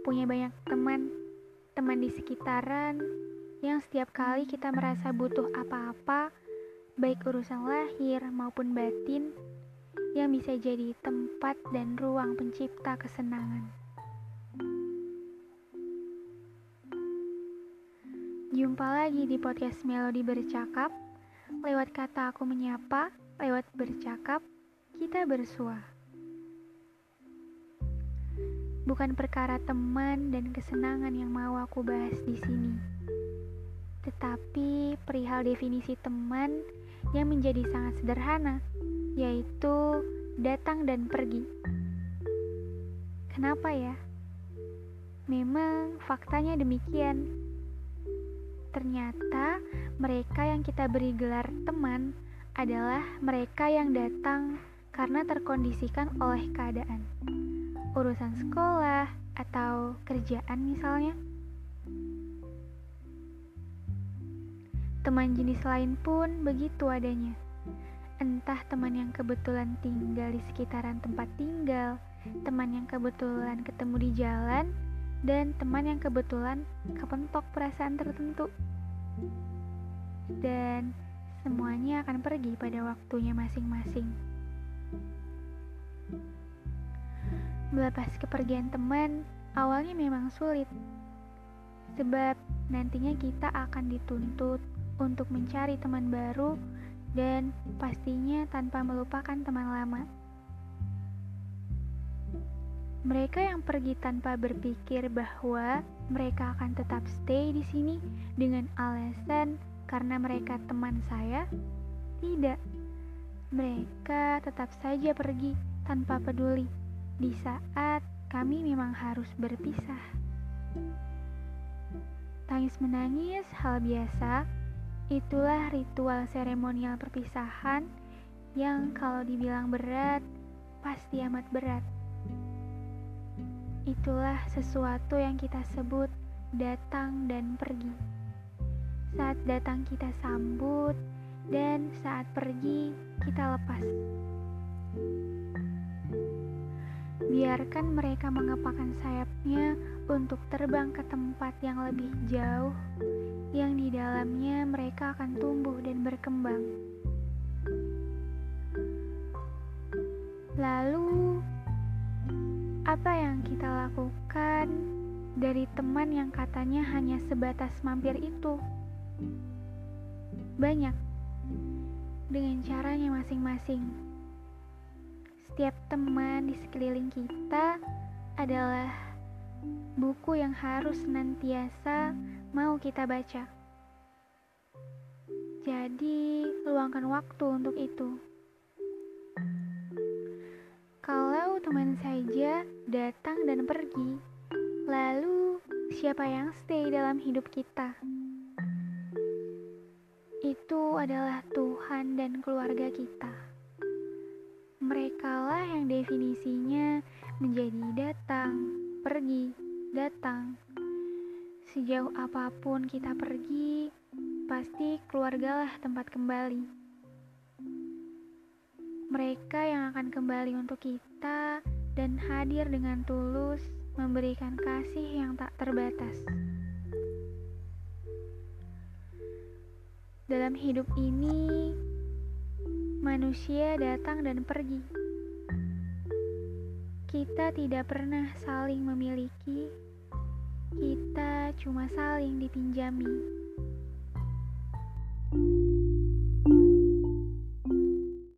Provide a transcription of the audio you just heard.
punya banyak teman, teman di sekitaran yang setiap kali kita merasa butuh apa-apa, baik urusan lahir maupun batin, yang bisa jadi tempat dan ruang pencipta kesenangan. Jumpa lagi di podcast Melodi Bercakap. Lewat kata aku menyapa, lewat bercakap, kita bersua. Bukan perkara teman dan kesenangan yang mau aku bahas di sini. Tetapi perihal definisi teman yang menjadi sangat sederhana, yaitu datang dan pergi. Kenapa ya? Memang faktanya demikian. Ternyata mereka yang kita beri gelar teman adalah mereka yang datang karena terkondisikan oleh keadaan, urusan sekolah, atau kerjaan misalnya. Teman jenis lain pun begitu adanya. Entah teman yang kebetulan tinggal di sekitaran tempat tinggal, teman yang kebetulan ketemu di jalan, dan teman yang kebetulan kepentok perasaan tertentu. Dan semuanya akan pergi pada waktunya masing-masing. Melepas kepergian teman awalnya memang sulit, sebab nantinya kita akan dituntut untuk mencari teman baru dan pastinya tanpa melupakan teman lama. Mereka yang pergi tanpa berpikir bahwa mereka akan tetap stay di sini dengan alasan karena mereka teman saya, tidak. Mereka tetap saja pergi tanpa peduli di saat kami memang harus berpisah. Tangis menangis hal biasa, itulah ritual seremonial perpisahan yang kalau dibilang berat, pasti amat berat. Itulah sesuatu yang kita sebut datang dan pergi. Saat datang kita sambut, dan saat pergi kita lepas. Biarkan mereka mengepakkan sayapnya untuk terbang ke tempat yang lebih jauh, yang di dalamnya mereka akan tumbuh dan berkembang. Lalu, apa yang kita lakukan dari teman yang katanya hanya sebatas mampir itu? Banyak, dengan caranya masing-masing. Setiap teman di sekeliling kita adalah buku yang harus senantiasa mau kita baca. Jadi, luangkan waktu untuk itu. Kalau teman saja datang dan pergi, lalu siapa yang stay dalam hidup kita? Itu adalah Tuhan dan keluarga kita. Merekalah yang definisinya menjadi datang, pergi, datang. Sejauh apa pun kita pergi, pasti keluargalah tempat kembali mereka yang akan kembali untuk kita dan hadir dengan tulus memberikan kasih yang tak terbatas. Dalam hidup ini, Manusia datang dan pergi. Kita tidak pernah saling memiliki, kita cuma saling dipinjami. thank you